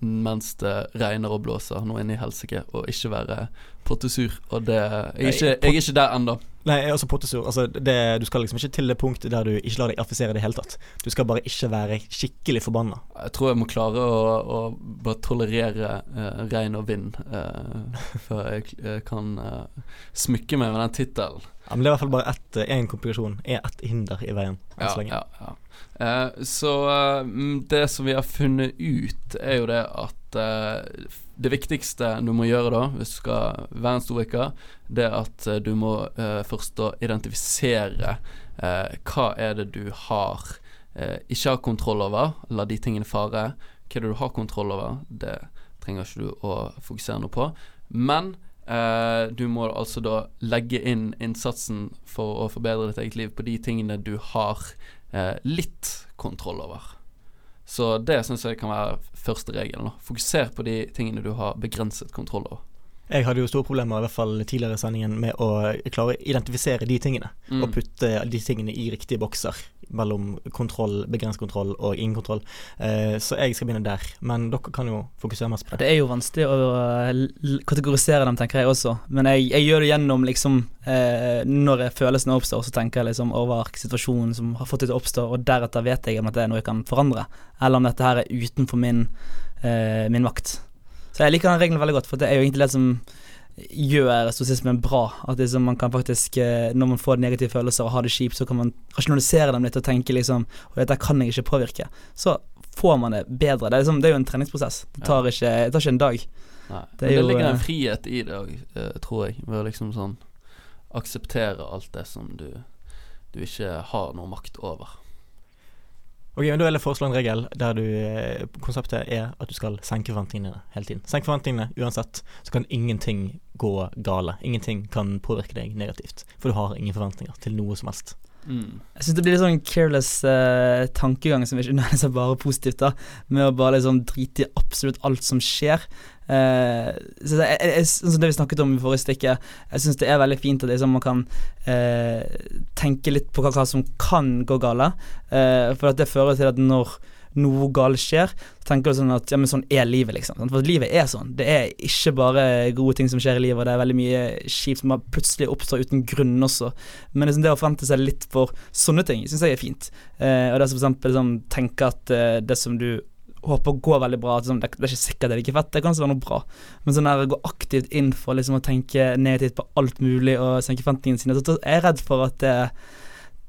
[SPEAKER 6] mens det regner og blåser noe inn i helsike, og ikke være pottesur. Og det Jeg er ikke, jeg er ikke der ennå.
[SPEAKER 5] Nei, også pottesur. Altså, det, du skal liksom ikke til det punktet der du ikke lar deg affisere i det hele tatt. Du skal bare ikke være skikkelig forbanna.
[SPEAKER 6] Jeg tror jeg må klare å, å bare tolerere uh, regn og vind uh, før jeg eh, kan smykke meg med den tittelen.
[SPEAKER 5] Ja, men det er i hvert fall bare ett, én komplikasjon. Ett hinder i veien enn
[SPEAKER 6] Ja,
[SPEAKER 5] så lenge.
[SPEAKER 6] ja, ja. Så det som vi har funnet ut, er jo det at det viktigste du må gjøre da, hvis du skal være en stoiker, det er at eh, du må eh, først da identifisere eh, hva er det du har eh, ikke har kontroll over, la de tingene fare. Hva er det du har kontroll over, det trenger ikke du å fokusere noe på. Men eh, du må altså da legge inn innsatsen for å forbedre ditt eget liv på de tingene du har eh, litt kontroll over. Så det syns jeg kan være første regelen. Fokuser på de tingene du har begrenset kontroll over.
[SPEAKER 5] Jeg hadde jo store problemer i hvert fall tidligere i sendingen med å klare å identifisere de tingene.
[SPEAKER 6] Mm.
[SPEAKER 5] Og putte de tingene i riktige bokser mellom kontroll, begrenset kontroll og ingen kontroll. Eh, så jeg skal begynne der. Men dere kan jo fokusere mest på det.
[SPEAKER 7] det er jo vanskelig å eh, kategorisere dem, tenker jeg også. Men jeg, jeg gjør det gjennom liksom eh, Når følelsene oppstår, så tenker jeg liksom over situasjonen som har fått det til å oppstå, og deretter vet jeg om at det er noe jeg kan forandre, eller om dette her er utenfor min, eh, min makt. Så jeg liker den regelen veldig godt, for det er jo egentlig det som gjør stoisismen bra. At liksom man kan faktisk, eh, når man får negative følelser og har det kjipt, så kan man rasjonalisere dem litt og tenke liksom Og dette kan jeg ikke påvirke. Så får man det bedre. Det er, liksom, det er jo en treningsprosess. Det tar ikke, det tar ikke en dag.
[SPEAKER 6] Nei.
[SPEAKER 7] Det
[SPEAKER 6] Men det
[SPEAKER 7] jo,
[SPEAKER 6] ligger
[SPEAKER 7] eh,
[SPEAKER 6] en frihet i det òg, tror jeg. Ved å liksom sånn akseptere alt det som du, du ikke har noe makt over.
[SPEAKER 5] Ok, men Da vil jeg foreslå en regel der du eh, konseptet er at du skal senke forventningene hele tiden. Senk forventningene uansett, så kan ingenting gå gale. Ingenting kan påvirke deg negativt. For du har ingen forventninger til noe som helst.
[SPEAKER 6] Mm.
[SPEAKER 7] Jeg syns det blir litt sånn careless eh, tankegang som ikke nødvendigvis er bare positivt, da. Med å bare liksom drite i absolutt alt som skjer. Eh, så det, jeg, jeg, sånn som det vi snakket om i forrige stykke, jeg syns det er veldig fint at liksom man kan uh, tenke litt på hva, hva som kan gå gale. Uh, for at det fører til at når noe galt skjer, så tenker du sånn at ja, men sånn er livet, liksom. For livet er sånn. Det er ikke bare gode ting som skjer i livet, og det er veldig mye kjipt som plutselig oppstår uten grunn også. Men liksom det å forvente seg litt for sånne ting, syns jeg er fint. Eh, og det som for eksempel liksom, tenke at eh, det som du håper går veldig bra, liksom, det, er ikke sikkert det er like fett, det kan også være noe bra. Men sånn der gå aktivt inn for liksom, å tenke negativt på alt mulig og senke forventningene sine, så er jeg redd for at det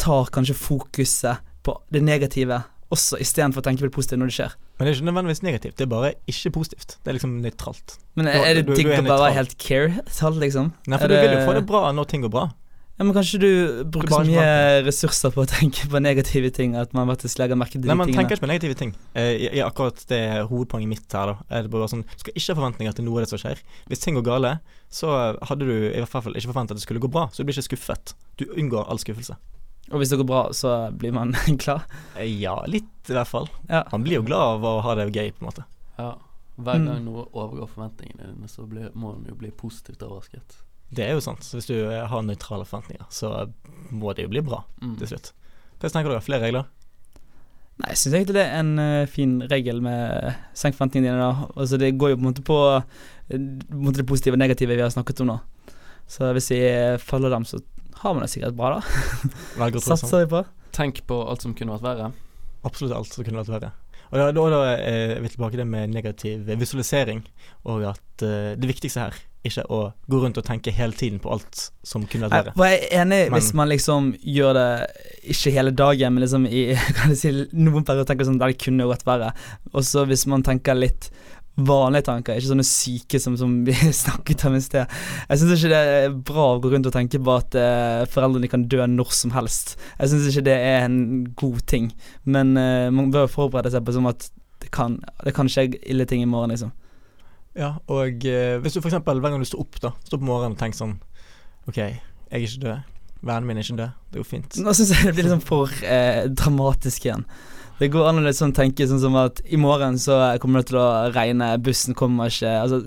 [SPEAKER 7] tar kanskje fokuset på det negative også, istedenfor å tenke på det positive når det skjer.
[SPEAKER 5] Men det er ikke nødvendigvis negativt, det er bare ikke positivt. Det er liksom nøytralt.
[SPEAKER 7] Men er det digg
[SPEAKER 5] er
[SPEAKER 7] å bare være helt care-tall, liksom?
[SPEAKER 5] Nei, for
[SPEAKER 7] Er
[SPEAKER 5] du vil jo få det bra når ting går bra.
[SPEAKER 7] Ja, men kanskje du bruker så mye ressurser på å tenke på negative ting at man faktisk legger merke til de
[SPEAKER 5] Nei, man
[SPEAKER 7] tingene.
[SPEAKER 5] tenker ikke på negative ting. Eh, i, i akkurat det hovedpoenget mitt her, da. Er det bare sånn, du skal ikke ha forventninger til noe av det som skjer. Hvis ting går gale, så hadde du i hvert fall ikke forventet at det skulle gå bra. Så du blir ikke skuffet. Du unngår all skuffelse.
[SPEAKER 7] Og hvis det går bra, så blir man [laughs] glad.
[SPEAKER 5] Eh, ja, litt i hvert fall.
[SPEAKER 7] Ja.
[SPEAKER 5] Man blir jo glad av å ha det gøy, på en måte.
[SPEAKER 6] Ja. Hver
[SPEAKER 7] Mm.
[SPEAKER 6] gang noe overgår forventningene dine, så blir, må man jo bli positivt overrasket.
[SPEAKER 5] Det er jo sant. Så hvis du eh, har nøytrale forventninger, så må det jo bli bra
[SPEAKER 6] Mm.
[SPEAKER 5] til slutt. Hva tenker dere? Flere regler?
[SPEAKER 7] Nei, jeg syns egentlig det er en uh, fin regel med senk forventningene dine. da Altså Det går jo på en måte på eh, på en måte det positive og negative vi har snakket om nå. Så hvis vi eh, følger dem, så har man det sikkert bra, da. [laughs] Satser vi på.
[SPEAKER 6] Tenk på alt som kunne vært verre.
[SPEAKER 5] Absolutt alt som kunne vært verre. Og da, da, da er vi tilbake til det med negativ visualisering, og at uh, det viktigste her ikke å gå rundt og tenke hele tiden på alt som kunne vært verre.
[SPEAKER 7] jeg er enig
[SPEAKER 5] Men-
[SPEAKER 7] hvis man liksom gjør det ikke hele dagen, men liksom i [laughs] si, noen perioder tenker sånn der det kunne vært verre. Og så hvis man tenker litt vanlige tanker, ikke sånne syke som, som vi [laughs] snakket om i sted. Jeg syns ikke det er bra å gå rundt og tenke på at eh, foreldrene kan dø når som helst. Jeg syns ikke det er en god ting, men eh, man bør forberede seg på som at det kan, det kan skje ille ting i morgen, liksom.
[SPEAKER 5] Ja, og eh, hvis du f.eks. hver gang du står opp, da, står på morgenen og tenker sånn OK, jeg er ikke død. Vennen min er ikke død. Det går fint.
[SPEAKER 7] Nå syns jeg det blir liksom for eh, dramatisk igjen. Det går an å sånn tenke sånn som at i morgen så kommer det til å regne, bussen kommer ikke Altså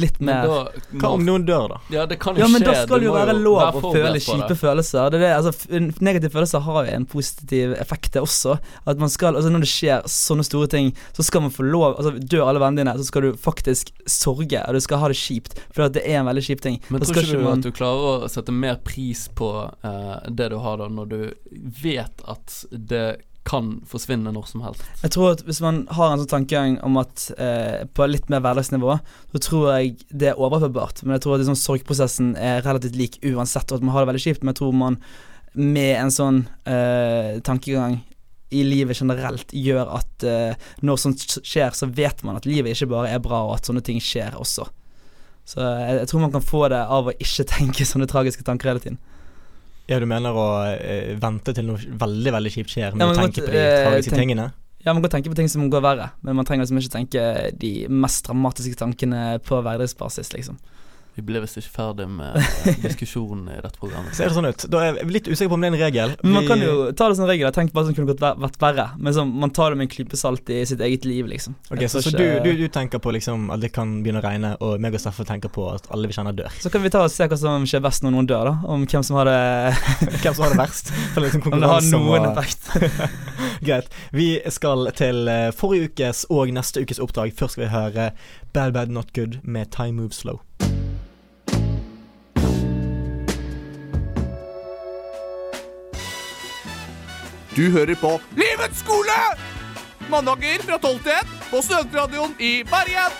[SPEAKER 7] litt mer
[SPEAKER 6] da
[SPEAKER 5] Hva om noen dør, da?
[SPEAKER 6] Ja, det kan jo
[SPEAKER 7] Ja, men
[SPEAKER 6] skje.
[SPEAKER 7] da skal det jo være lov
[SPEAKER 6] være
[SPEAKER 7] å føle kjipe følelser. Det er det, altså, negative følelser har jo en positiv effekt, det også. At man skal, altså Når det skjer sånne store ting, så skal man få lov Altså Dør alle vennene dine, så skal du faktisk sorge, og du skal ha det kjipt. For at det er en veldig kjip ting.
[SPEAKER 6] Men
[SPEAKER 7] Da
[SPEAKER 6] tror ikke du
[SPEAKER 7] man-
[SPEAKER 6] at du klarer å sette mer pris på uh, det du har da, når du vet at det kan forsvinne når som helst?
[SPEAKER 7] Jeg tror at Hvis man har en sånn tankegang om at eh, på litt mer hverdagsnivå, så tror jeg det er overførbart. Men jeg tror at liksom, sorgprosessen er relativt lik uansett, og at man har det veldig kjipt. Men jeg tror man med en sånn eh, tankegang i livet generelt gjør at eh, når sånt skjer, så vet man at livet ikke bare er bra, og at sånne ting skjer også. Så jeg, jeg tror man kan få det av å ikke [laughs] tenke sånne tragiske tanker hele tiden.
[SPEAKER 5] Ja, du mener å eh, vente til noe veldig, veldig kjipt skjer,
[SPEAKER 7] Ja,
[SPEAKER 5] med
[SPEAKER 7] men
[SPEAKER 5] tenke
[SPEAKER 7] måtte,
[SPEAKER 5] på de
[SPEAKER 7] eh,
[SPEAKER 5] tragiske
[SPEAKER 7] tenk-
[SPEAKER 5] tingene?
[SPEAKER 7] Ja, man kan tenke på ting som går verre, men man trenger liksom ikke tenke de mest dramatiske tankene på hverdagsbasis, liksom.
[SPEAKER 6] Vi ble visst ikke ferdig med eh, [laughs] diskusjonen i dette programmet.
[SPEAKER 5] Ser det sånn ut? Da er jeg litt usikker på om det er en regel.
[SPEAKER 7] Men man kan jo ta det som regel. Jeg tenkte bare som kunne gått ver- vært verre. Men så, man tar det med en klype salt i sitt eget liv, liksom.
[SPEAKER 5] Ok, Så, så du,
[SPEAKER 7] ikke-
[SPEAKER 5] du, du tenker på liksom at det kan begynne å regne, og meg og Steffen tenker på at alle vi kjenner dør.
[SPEAKER 7] Så kan vi ta og se hva som skjer best når noen dør, da. Om hvem som har det [laughs]
[SPEAKER 5] Hvem som har det verst? [laughs] For liksom
[SPEAKER 7] Om det har noen
[SPEAKER 5] og...
[SPEAKER 7] effekt.
[SPEAKER 5] Greit. Vi skal til eh, forrige ukes og neste ukes oppdrag. Først skal vi høre Bad Bad Not Good med Time Moves Slow.
[SPEAKER 8] Du hører på Livets skole! Mandager fra 12 til 1 på Studentradioen i Bergen.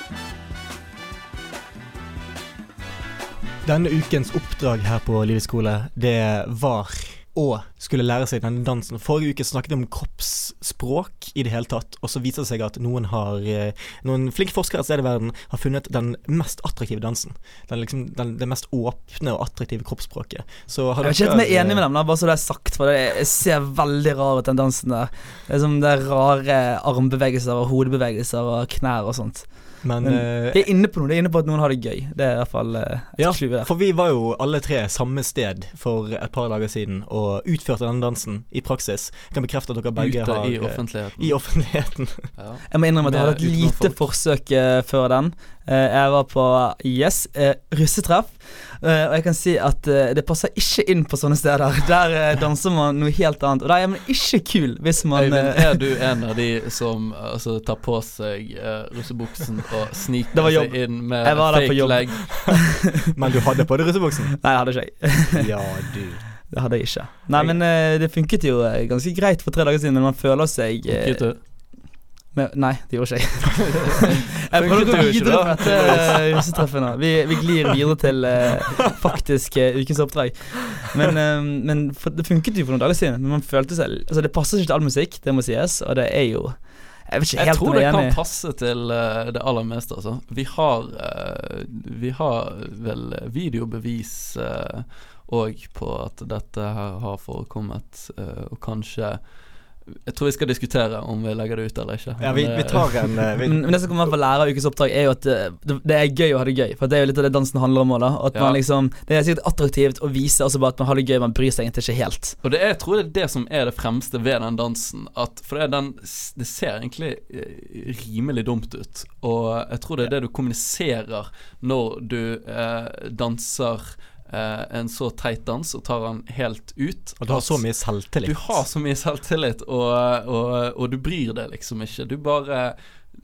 [SPEAKER 5] Denne ukens oppdrag her på Livets skole, det var å skulle lære seg denne dansen. Forrige uke snakket vi om kroppsspråk i det hele tatt, og så viser det seg at noen har eh, Noen flinke forskere et sted i verden har funnet den mest attraktive dansen. Den liksom, den, det mest åpne og attraktive kroppsspråket. Så har
[SPEAKER 7] Jeg er ikke helt mer enig med dem, da, bare så det er sagt. For det ser veldig rar ut, den dansen der. Det er som det er rare armbevegelser og hodebevegelser og knær og sånt.
[SPEAKER 5] Men,
[SPEAKER 7] Men
[SPEAKER 5] uh,
[SPEAKER 7] det er inne på noe. Det er inne på at noen har det gøy. Det er i hvert fall uh,
[SPEAKER 5] Ja,
[SPEAKER 7] der.
[SPEAKER 5] for vi var jo alle tre samme sted for et par dager siden og utførte denne dansen i praksis. Jeg kan bekrefte at dere begge
[SPEAKER 6] Ute
[SPEAKER 5] har
[SPEAKER 6] i
[SPEAKER 5] eh,
[SPEAKER 6] offentligheten.
[SPEAKER 5] I offentligheten. [laughs]
[SPEAKER 6] Ja.
[SPEAKER 7] Jeg må innrømme at jeg hadde et lite
[SPEAKER 6] folk.
[SPEAKER 7] forsøk uh, før den. Eh, jeg var på Yes, russetreff. Eh, og jeg kan si at uh, det passer ikke inn på sånne steder. [laughs] Der uh, danser man noe helt annet. Og da er man ikke kul hvis man
[SPEAKER 6] Øyvind, er du [laughs] en av de som altså, tar på seg uh, russebuksen og sniker seg inn med fake leg? [laughs]
[SPEAKER 5] Men du hadde på deg russebuksen?
[SPEAKER 7] Nei, det hadde ikke jeg.
[SPEAKER 5] Ja, du.
[SPEAKER 7] Det hadde jeg ikke. Nei, men det funket jo ganske greit for tre dager siden, men man føler seg eh, Med, Nei, det gjorde ikke jeg. [laughs] jeg prøver å gå videre med dette eh, russetreffet nå. Vi, vi glir videre til uh, faktisk uh, ukens oppdrag. Men, uh, men for, det funket jo for noen dager siden, men man følte seg Altså, det passer ikke til all musikk, det må sies, og det er jo Jeg vet ikke helt jeg
[SPEAKER 6] tror det kan
[SPEAKER 7] enig.
[SPEAKER 6] passe til eh, det aller meste, altså. Vi har, eh, vi har vel videobevis eh, òg på at dette her har forekommet, eh, og kanskje Jeg tror vi skal diskutere om vi legger det ut eller ikke.
[SPEAKER 5] Ja, vi, vi
[SPEAKER 6] eh,
[SPEAKER 5] tar en eh, vi, [laughs]
[SPEAKER 7] Men, det som kommer fra lærer ukes oppdrag, er jo at det, det, det er gøy å ha det gøy. For det er jo litt av det dansen handler om òg, da. At
[SPEAKER 6] Ja.
[SPEAKER 7] man liksom Det er sikkert attraktivt å vise også bare at man har det gøy, man bryr seg egentlig ikke helt.
[SPEAKER 6] Og det er, jeg tror det er det som er det fremste ved den dansen. At, for det, er den, det ser egentlig eh, rimelig dumt ut. Og jeg tror det er det du kommuniserer når du eh, danser eh, en så teit dans og tar den helt ut.
[SPEAKER 5] og du har så mye selvtillit.
[SPEAKER 6] Du har så mye selvtillit, og, og, og du bryr deg liksom ikke. Du bare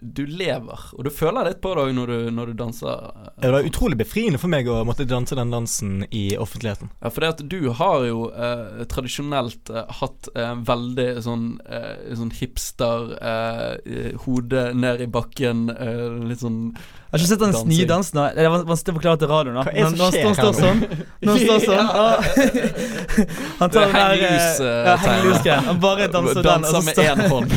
[SPEAKER 6] Du lever, og du føler litt på det òg når, du- når du danser.
[SPEAKER 5] Det var utrolig befriende for meg å måtte danse den dansen i offentligheten.
[SPEAKER 6] Ja, for det at du har jo eh, tradisjonelt eh, hatt eh, veldig sånn, eh, sånn hipster eh, eh, Hode ned i bakken, eh, litt sånn
[SPEAKER 7] Jeg har ikke sett nye dans nå. Det er van- vanskelig å forklare til radioen. da.
[SPEAKER 5] Hva er det som
[SPEAKER 7] han
[SPEAKER 5] skjer
[SPEAKER 7] står
[SPEAKER 5] her
[SPEAKER 7] sånn Når han står [laughs] sånn. Han tar den der eh,
[SPEAKER 6] hengelus, eh,
[SPEAKER 7] ja. Han bare danser den.
[SPEAKER 6] Danser med én hånd.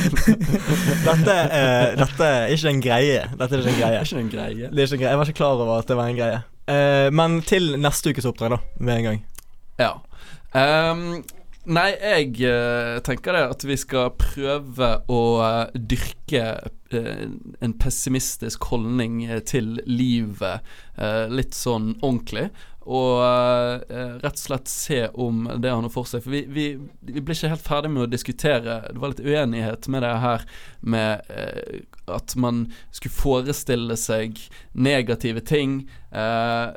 [SPEAKER 6] [laughs]
[SPEAKER 5] Dette, uh, dette er ikke en greie. Dette er ikke en
[SPEAKER 6] Det
[SPEAKER 5] greie.
[SPEAKER 6] er ikke en greie.
[SPEAKER 5] Det er ikke en greie. Jeg var ikke klar over at det var en greie. Uh, men til neste ukes oppdrag, da. Med en gang.
[SPEAKER 6] Ja. Um, nei, jeg uh, tenker det at vi skal prøve å eh, dyrke eh, en pessimistisk holdning eh, til livet eh, litt sånn ordentlig. Og eh, rett og slett se om det har noe for seg. For vi, vi, vi ble ikke helt ferdig med å diskutere Det var litt uenighet med det her med eh, at man skulle forestille seg negative ting. Eh,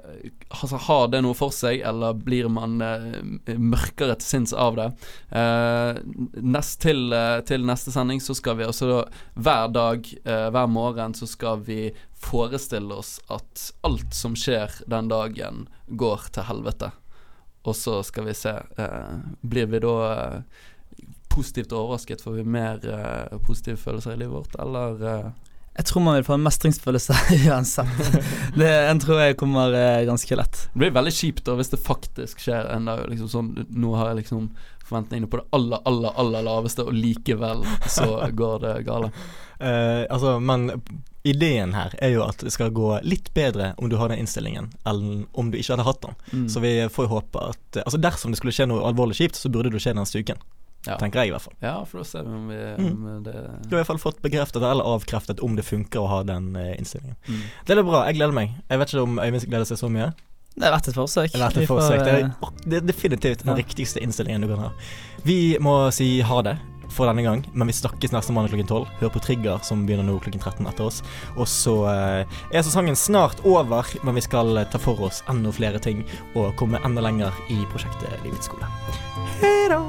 [SPEAKER 6] altså, har det noe for seg, eller blir man eh, mørkere til sinns av det? Eh, nest til, eh, til neste sending så skal vi også da hver dag, eh, hver morgen, så skal vi forestille oss at alt som skjer den dagen, går til helvete. Og så skal vi se eh, Blir vi da positivt overrasket? Får vi mer uh, positive følelser i livet vårt, eller uh?
[SPEAKER 7] Jeg tror man vil få en mestringsfølelse [laughs] uansett. Det en tror jeg kommer uh, ganske lett.
[SPEAKER 6] Det blir veldig kjipt da hvis det faktisk skjer en dag. Liksom sånn, nå har jeg liksom forventningene på det aller, aller, aller laveste, og likevel så går det gale. [laughs]
[SPEAKER 5] Eh, altså, men ideen her er jo at det skal gå litt bedre om du har den innstillingen, enn om du ikke hadde hatt den.
[SPEAKER 6] Mm.
[SPEAKER 5] Så vi får jo håpe at Altså Dersom det skulle skje noe alvorlig kjipt, så burde det skje neste uken.
[SPEAKER 6] Ja.
[SPEAKER 5] Tenker jeg i hvert fall.
[SPEAKER 6] Ja, for da ser vi om vi
[SPEAKER 5] Mm.
[SPEAKER 6] om det
[SPEAKER 5] Du har i hvert fall fått bekreftet eller avkreftet om det funker å ha den eh, innstillingen.
[SPEAKER 6] mm.
[SPEAKER 5] Det er bra. Jeg gleder meg. Jeg vet ikke om Øyvind gleder seg så mye.
[SPEAKER 7] Det er verdt et forsøk.
[SPEAKER 5] Det,
[SPEAKER 7] Vi
[SPEAKER 5] får
[SPEAKER 7] får,
[SPEAKER 5] det,
[SPEAKER 7] eh,
[SPEAKER 5] er, det er definitivt den
[SPEAKER 7] ja.
[SPEAKER 5] riktigste innstillingen du kan ha. Vi må si ha det for denne gang, men vi snakkes neste mandag klokken 12. Hør på Trigger, som begynner nå klokken 13 etter oss. Og så eh, er sesongen snart over, men vi skal eh, ta for oss enda flere ting og komme enda lenger i prosjektet Livets skole. Hei da!